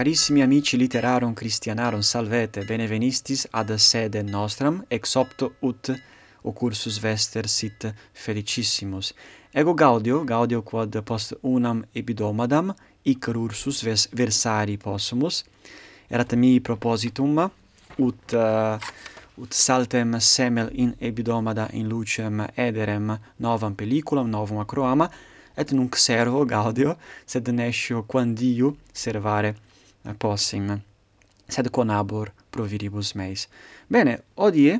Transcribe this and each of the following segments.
Carissimi amici literarum Christianarum salvete, benevenistis ad sede nostram ex opto ut occursus vester sit felicissimus. Ego gaudio, gaudio quod post unam epidomadam ic rursus ves versari possumus. Erat mi propositum ut uh, ut saltem semel in epidomada in lucem ederem novam pelliculam novum acroama et nunc servo gaudio sed nescio quandiu servare possim, sed conabor proviribus meis. Bene, odie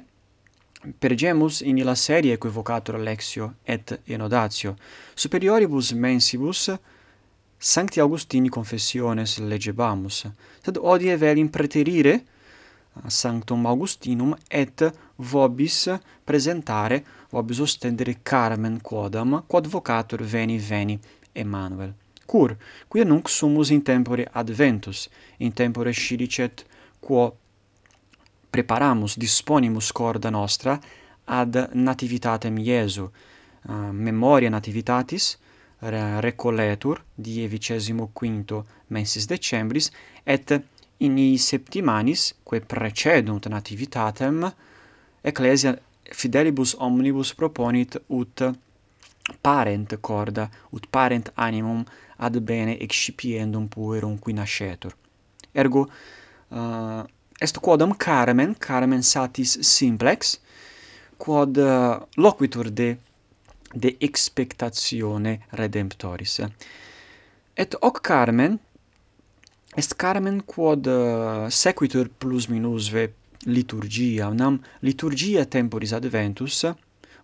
pergemus in illa serie equivocator lexio et enodatio, superioribus mensibus Sancti Augustini confessiones legebamus, sed odie velim preterire Sanctum Augustinum et vobis presentare, vobis ostendere carmen quodam, quod vocator veni veni Emmanuel cur, quia nunc sumus in tempore adventus, in tempore scilicet, quo preparamus, disponimus corda nostra ad nativitatem Iesu, uh, memoria nativitatis, recoletur die vicesimo quinto mensis decembris et in i septimanis quae precedunt nativitatem ecclesia fidelibus omnibus proponit ut parent corda ut parent animum ad bene excipiendum puerum qui nascetur. Ergo uh, est quodam carmen, carmen satis simplex, quod uh, loquitur de de expectatione redemptoris. Et hoc carmen est carmen quod uh, sequitur plus minusve liturgia, nam liturgia temporis adventus,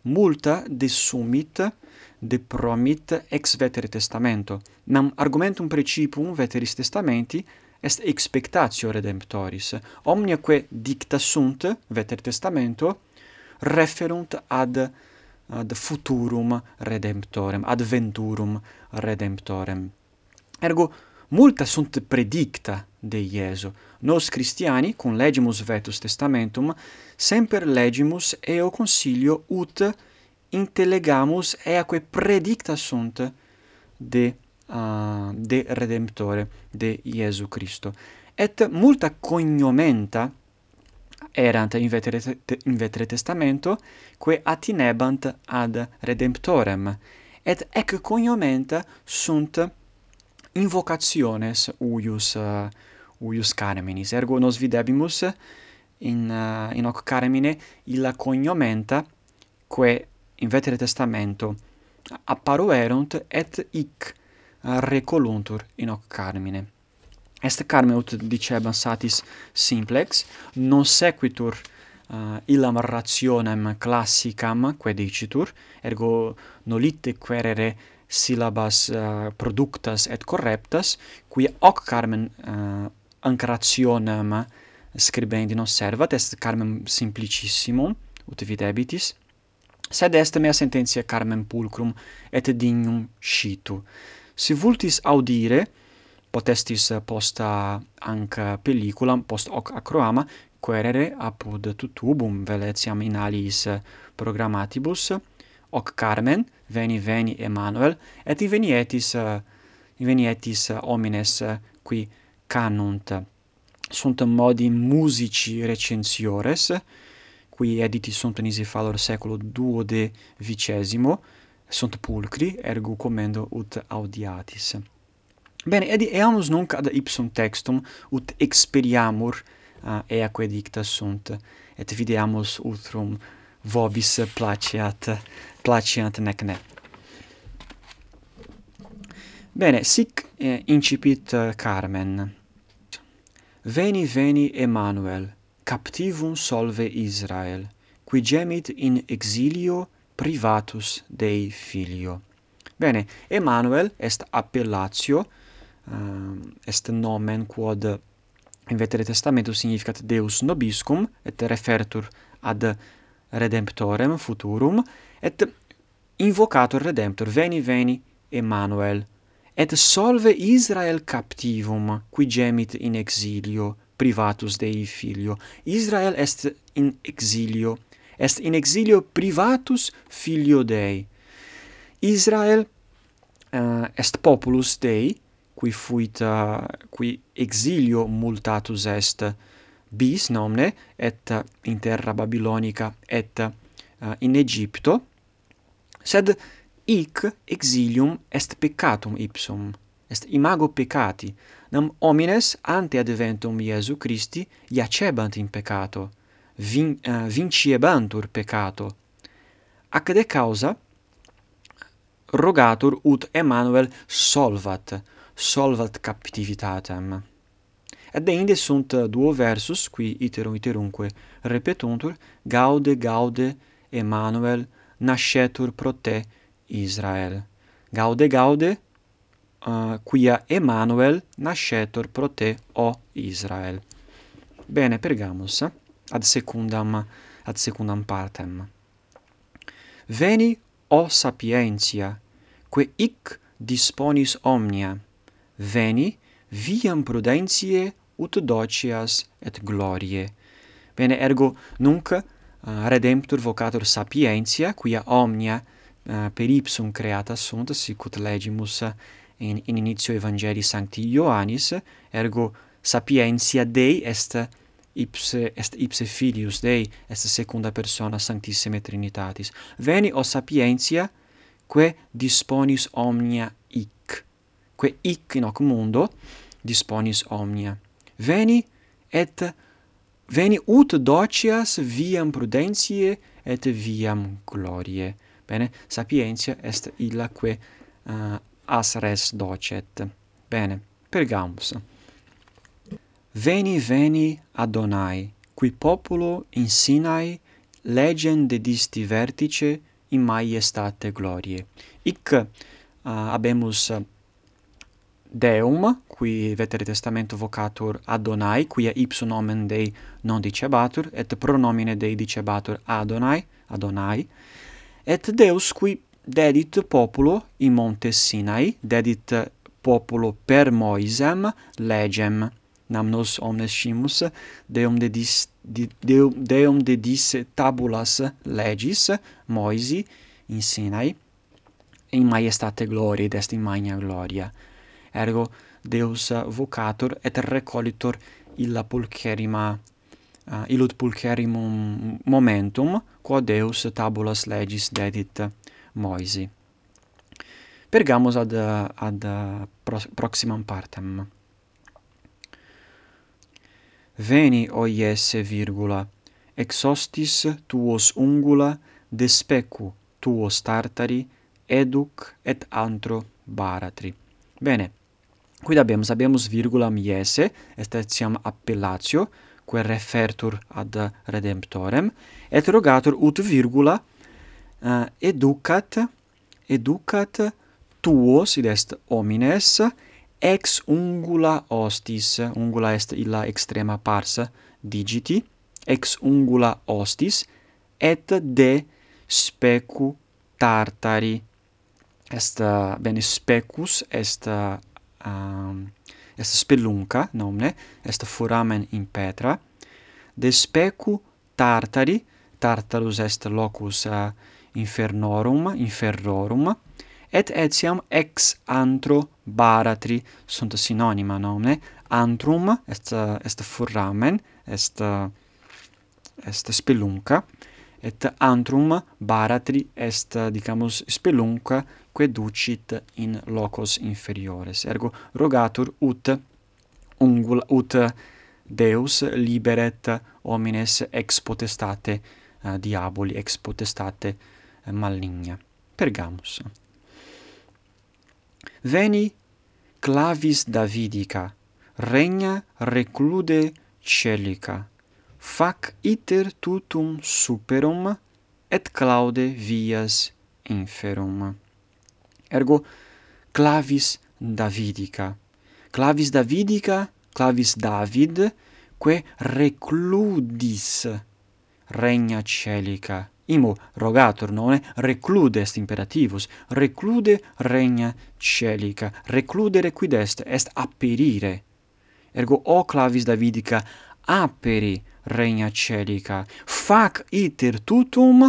multa de summit de promit ex veteri testamento. Nam argumentum principum veteris testamenti est expectatio redemptoris. Omniaque dicta sunt veter testamento referunt ad ad futurum redemptorem ad venturum redemptorem. Ergo multa sunt predicta de Iesu. Nos Christiani, cum legimus vetus testamentum, semper legimus eo consilio ut intellegamus eaque predicta sunt de, uh, de Redemptore, de Iesu Christo. Et multa cognomenta erant in vetere, te, in vetere testamento, que attinebant ad Redemptorem. Et ec cognomenta sunt invocationes uius uh, uius carminis ergo nos videbimus in uh, in hoc carmine illa cognomenta quae in vetere testamento apparuerunt et hic recoluntur in hoc carmine. Est carme ut dicebant satis simplex non sequitur uh, illam rationem classicam quae dicitur ergo nolite querere syllabas uh, eh, productas et correctas, qui hoc Carmen eh, uh, ancrationem eh, scribendi observat, est Carmen simplicissimum, ut videbitis sed est mea sententia Carmen pulcrum et dignum scitu. Si vultis audire, potestis posta anc pelliculam, post hoc acroama, querere apud tutubum veletiam in aliis programmatibus, hoc Carmen, veni veni Emmanuel, et ivenietis, uh, eh, ivenietis uh, eh, homines uh, qui canunt. Sunt modi musici recensiores, qui editi sunt nisi fallor seculo duo de vicesimo, sunt pulcri, ergo commendo ut audiatis. Bene, edi eamus nunc ad ipsum textum, ut experiamur uh, eaque dicta sunt, et videamus utrum vobis placeat, placiant nec ne. Bene, sic eh, incipit eh, Carmen. Veni, veni, Emanuel, captivum solve Israel, qui gemit in exilio privatus Dei Filio. Bene, Emanuel est appellatio, um, eh, est nomen quod in vetere testamento significat Deus nobiscum, et refertur ad redemptorem futurum et invocator redemptor veni veni Emmanuel et solve Israel captivum qui gemit in exilio privatus Dei filio. Israel est in exilio est in exilio privatus filio Dei. Israel uh, est populus Dei qui fuit uh, qui exilio multatus est bis nomne et uh, in terra babilonica et uh, in Egipto sed hic exilium est peccatum ipsum est imago peccati nam homines ante adventum Iesu Christi iacebant in peccato vin, uh, vinciebantur peccato. Ac de causa rogatur ut Emmanuel solvat solvat captivitatem. Ed inde sunt duo versus, qui iterum iterumque repetuntur, Gaude, Gaude, Emmanuel nascetur pro te, Israel. Gaude, Gaude, uh, quia Emmanuel nascetur pro te, o Israel. Bene, pergamus, eh? ad secundam, ad secundam partem. Veni, o sapientia, quae hic disponis omnia, veni, viam prudentiae ut docias et gloriae. Bene, ergo nunc eh, uh, redemptor vocator sapientia, quia omnia uh, per ipsum creata sunt, sicut legimus eh, in, in initio Evangelii Sancti Ioannis, ergo sapientia Dei est ipse est ipse filius Dei, est secunda persona sanctissime Trinitatis. Veni o sapientia que disponis omnia hic, que hic in hoc mundo disponis omnia veni et veni ut docias viam prudentiae et viam gloriae. Bene, sapientia est illa quae uh, eh, as res docet. Bene, pergamus. Veni, veni, Adonai, qui populo in Sinai legem dedisti vertice in maiestate glorie. Ic uh, eh, habemus Deum, qui vetere testamento vocatur Adonai, quia ipsum nomen Dei non dicebatur, et pronomine Dei dicebatur Adonai, Adonai, et Deus qui dedit populo in monte Sinai, dedit populo per Moisem legem, nam nos omnes scimus, Deum dedis, de, deum, deum dedis tabulas legis, Moisi, in Sinai, in majestate gloriae, est in magna gloria ergo Deus vocator et recolitor illa pulcherima eh, uh, illud pulcherimum momentum quod Deus tabulas legis dedit Moisi. Pergamus ad ad proximam partem. Veni o Iesse virgula exostis tuos ungula despecu tuos tartari educ et antro baratri. Bene, Quid habemus? Habemus virgulam iese, est etiam appellatio, quae refertur ad redemptorem, et rogatur ut virgula uh, educat educat tuos, id est homines ex ungula hostis. Ungula est illa extrema pars digiti. Ex ungula hostis et de specu tartari. Est eh, bene specus est eh, um, est spelunca, nomne, est foramen in petra, de specu tartari, tartarus est locus uh, infernorum, inferrorum, et etiam ex antro baratri, sunt synonima nomne, antrum est, est foramen est, est spelunca, et antrum baratri est, dicamus, spelunca quae ducit in locos inferiores. Ergo rogatur ut ungula, ut Deus liberet homines ex potestate uh, diaboli, ex potestate uh, maligna. Pergamus. Veni clavis Davidica, regna reclude celica, fac iter tutum superum et claude vias inferum. Ergo clavis Davidica. Clavis Davidica, clavis David, que recludis regna celica. Imo rogator nonne reclude est imperativus, reclude regna celica, recludere quid est, est aperire. Ergo o clavis Davidica aperi regna celica, fac iter tutum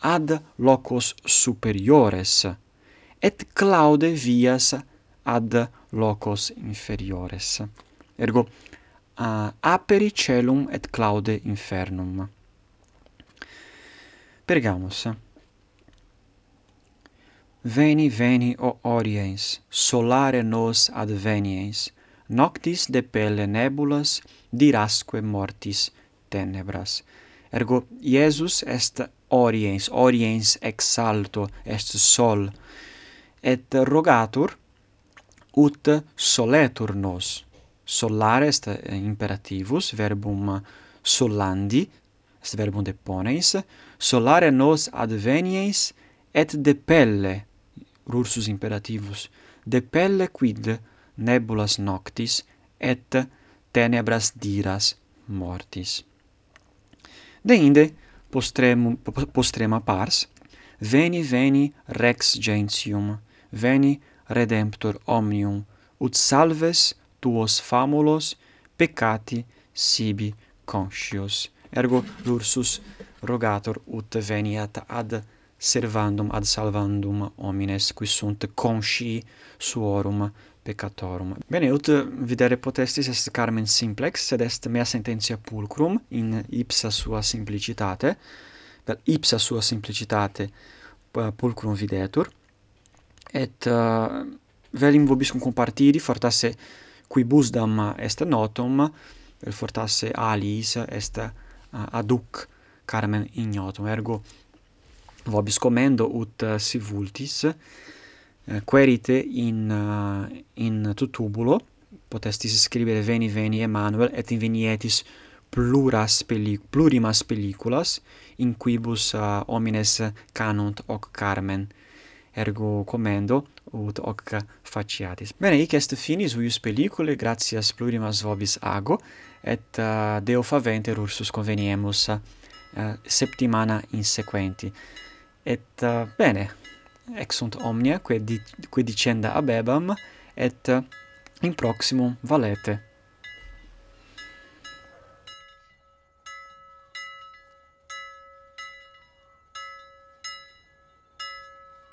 ad locos superiores, et claude vias ad locos inferiores. Ergo, uh, aperi celum et claude infernum. Pergamus. Veni, veni, o oriens, solare nos adveniens, noctis de pelle nebulas, dirasque mortis, tenebras. Ergo Iesus est oriens, oriens ex alto est sol, et rogatur ut soletur nos. Solare est eh, imperativus, verbum solandi, est verbum deponens, solare nos adveniens et depelle, rursus imperativus, depelle quid nebulas noctis et tenebras diras mortis. Deinde, postremum, postrema pars, veni veni rex gentium, veni redemptor omnium, ut salves tuos famulos peccati sibi conscios. Ergo lursus rogator ut veniat ad servandum ad salvandum homines qui sunt conscii suorum peccatorum. Bene, ut videre potestis est Carmen simplex, sed est mea sententia pulcrum in ipsa sua simplicitate, vel ipsa sua simplicitate pulcrum videtur, et uh, velim vobiscum compartiri, fortasse quibusdam est notum, vel fortasse alis est uh, aduc Carmen ignotum, ergo vobis commendo ut uh, si vultis, Eh, querite in eh, in tutubulo. Potestis scribere veni veni Emanuel et invenietis pluras pelli plurimas pelliculas in quibus uh, homines canunt hoc carmen. Ergo commendo ut hoc faciatis. Bene hic est finis huius pellicule gratias plurimas vobis ago et uh, deo faventer ursus conveniemus uh, septimana in sequenti. Et uh, bene ex sunt omnia, quae, quid dicenda abebam, et in proximum valete.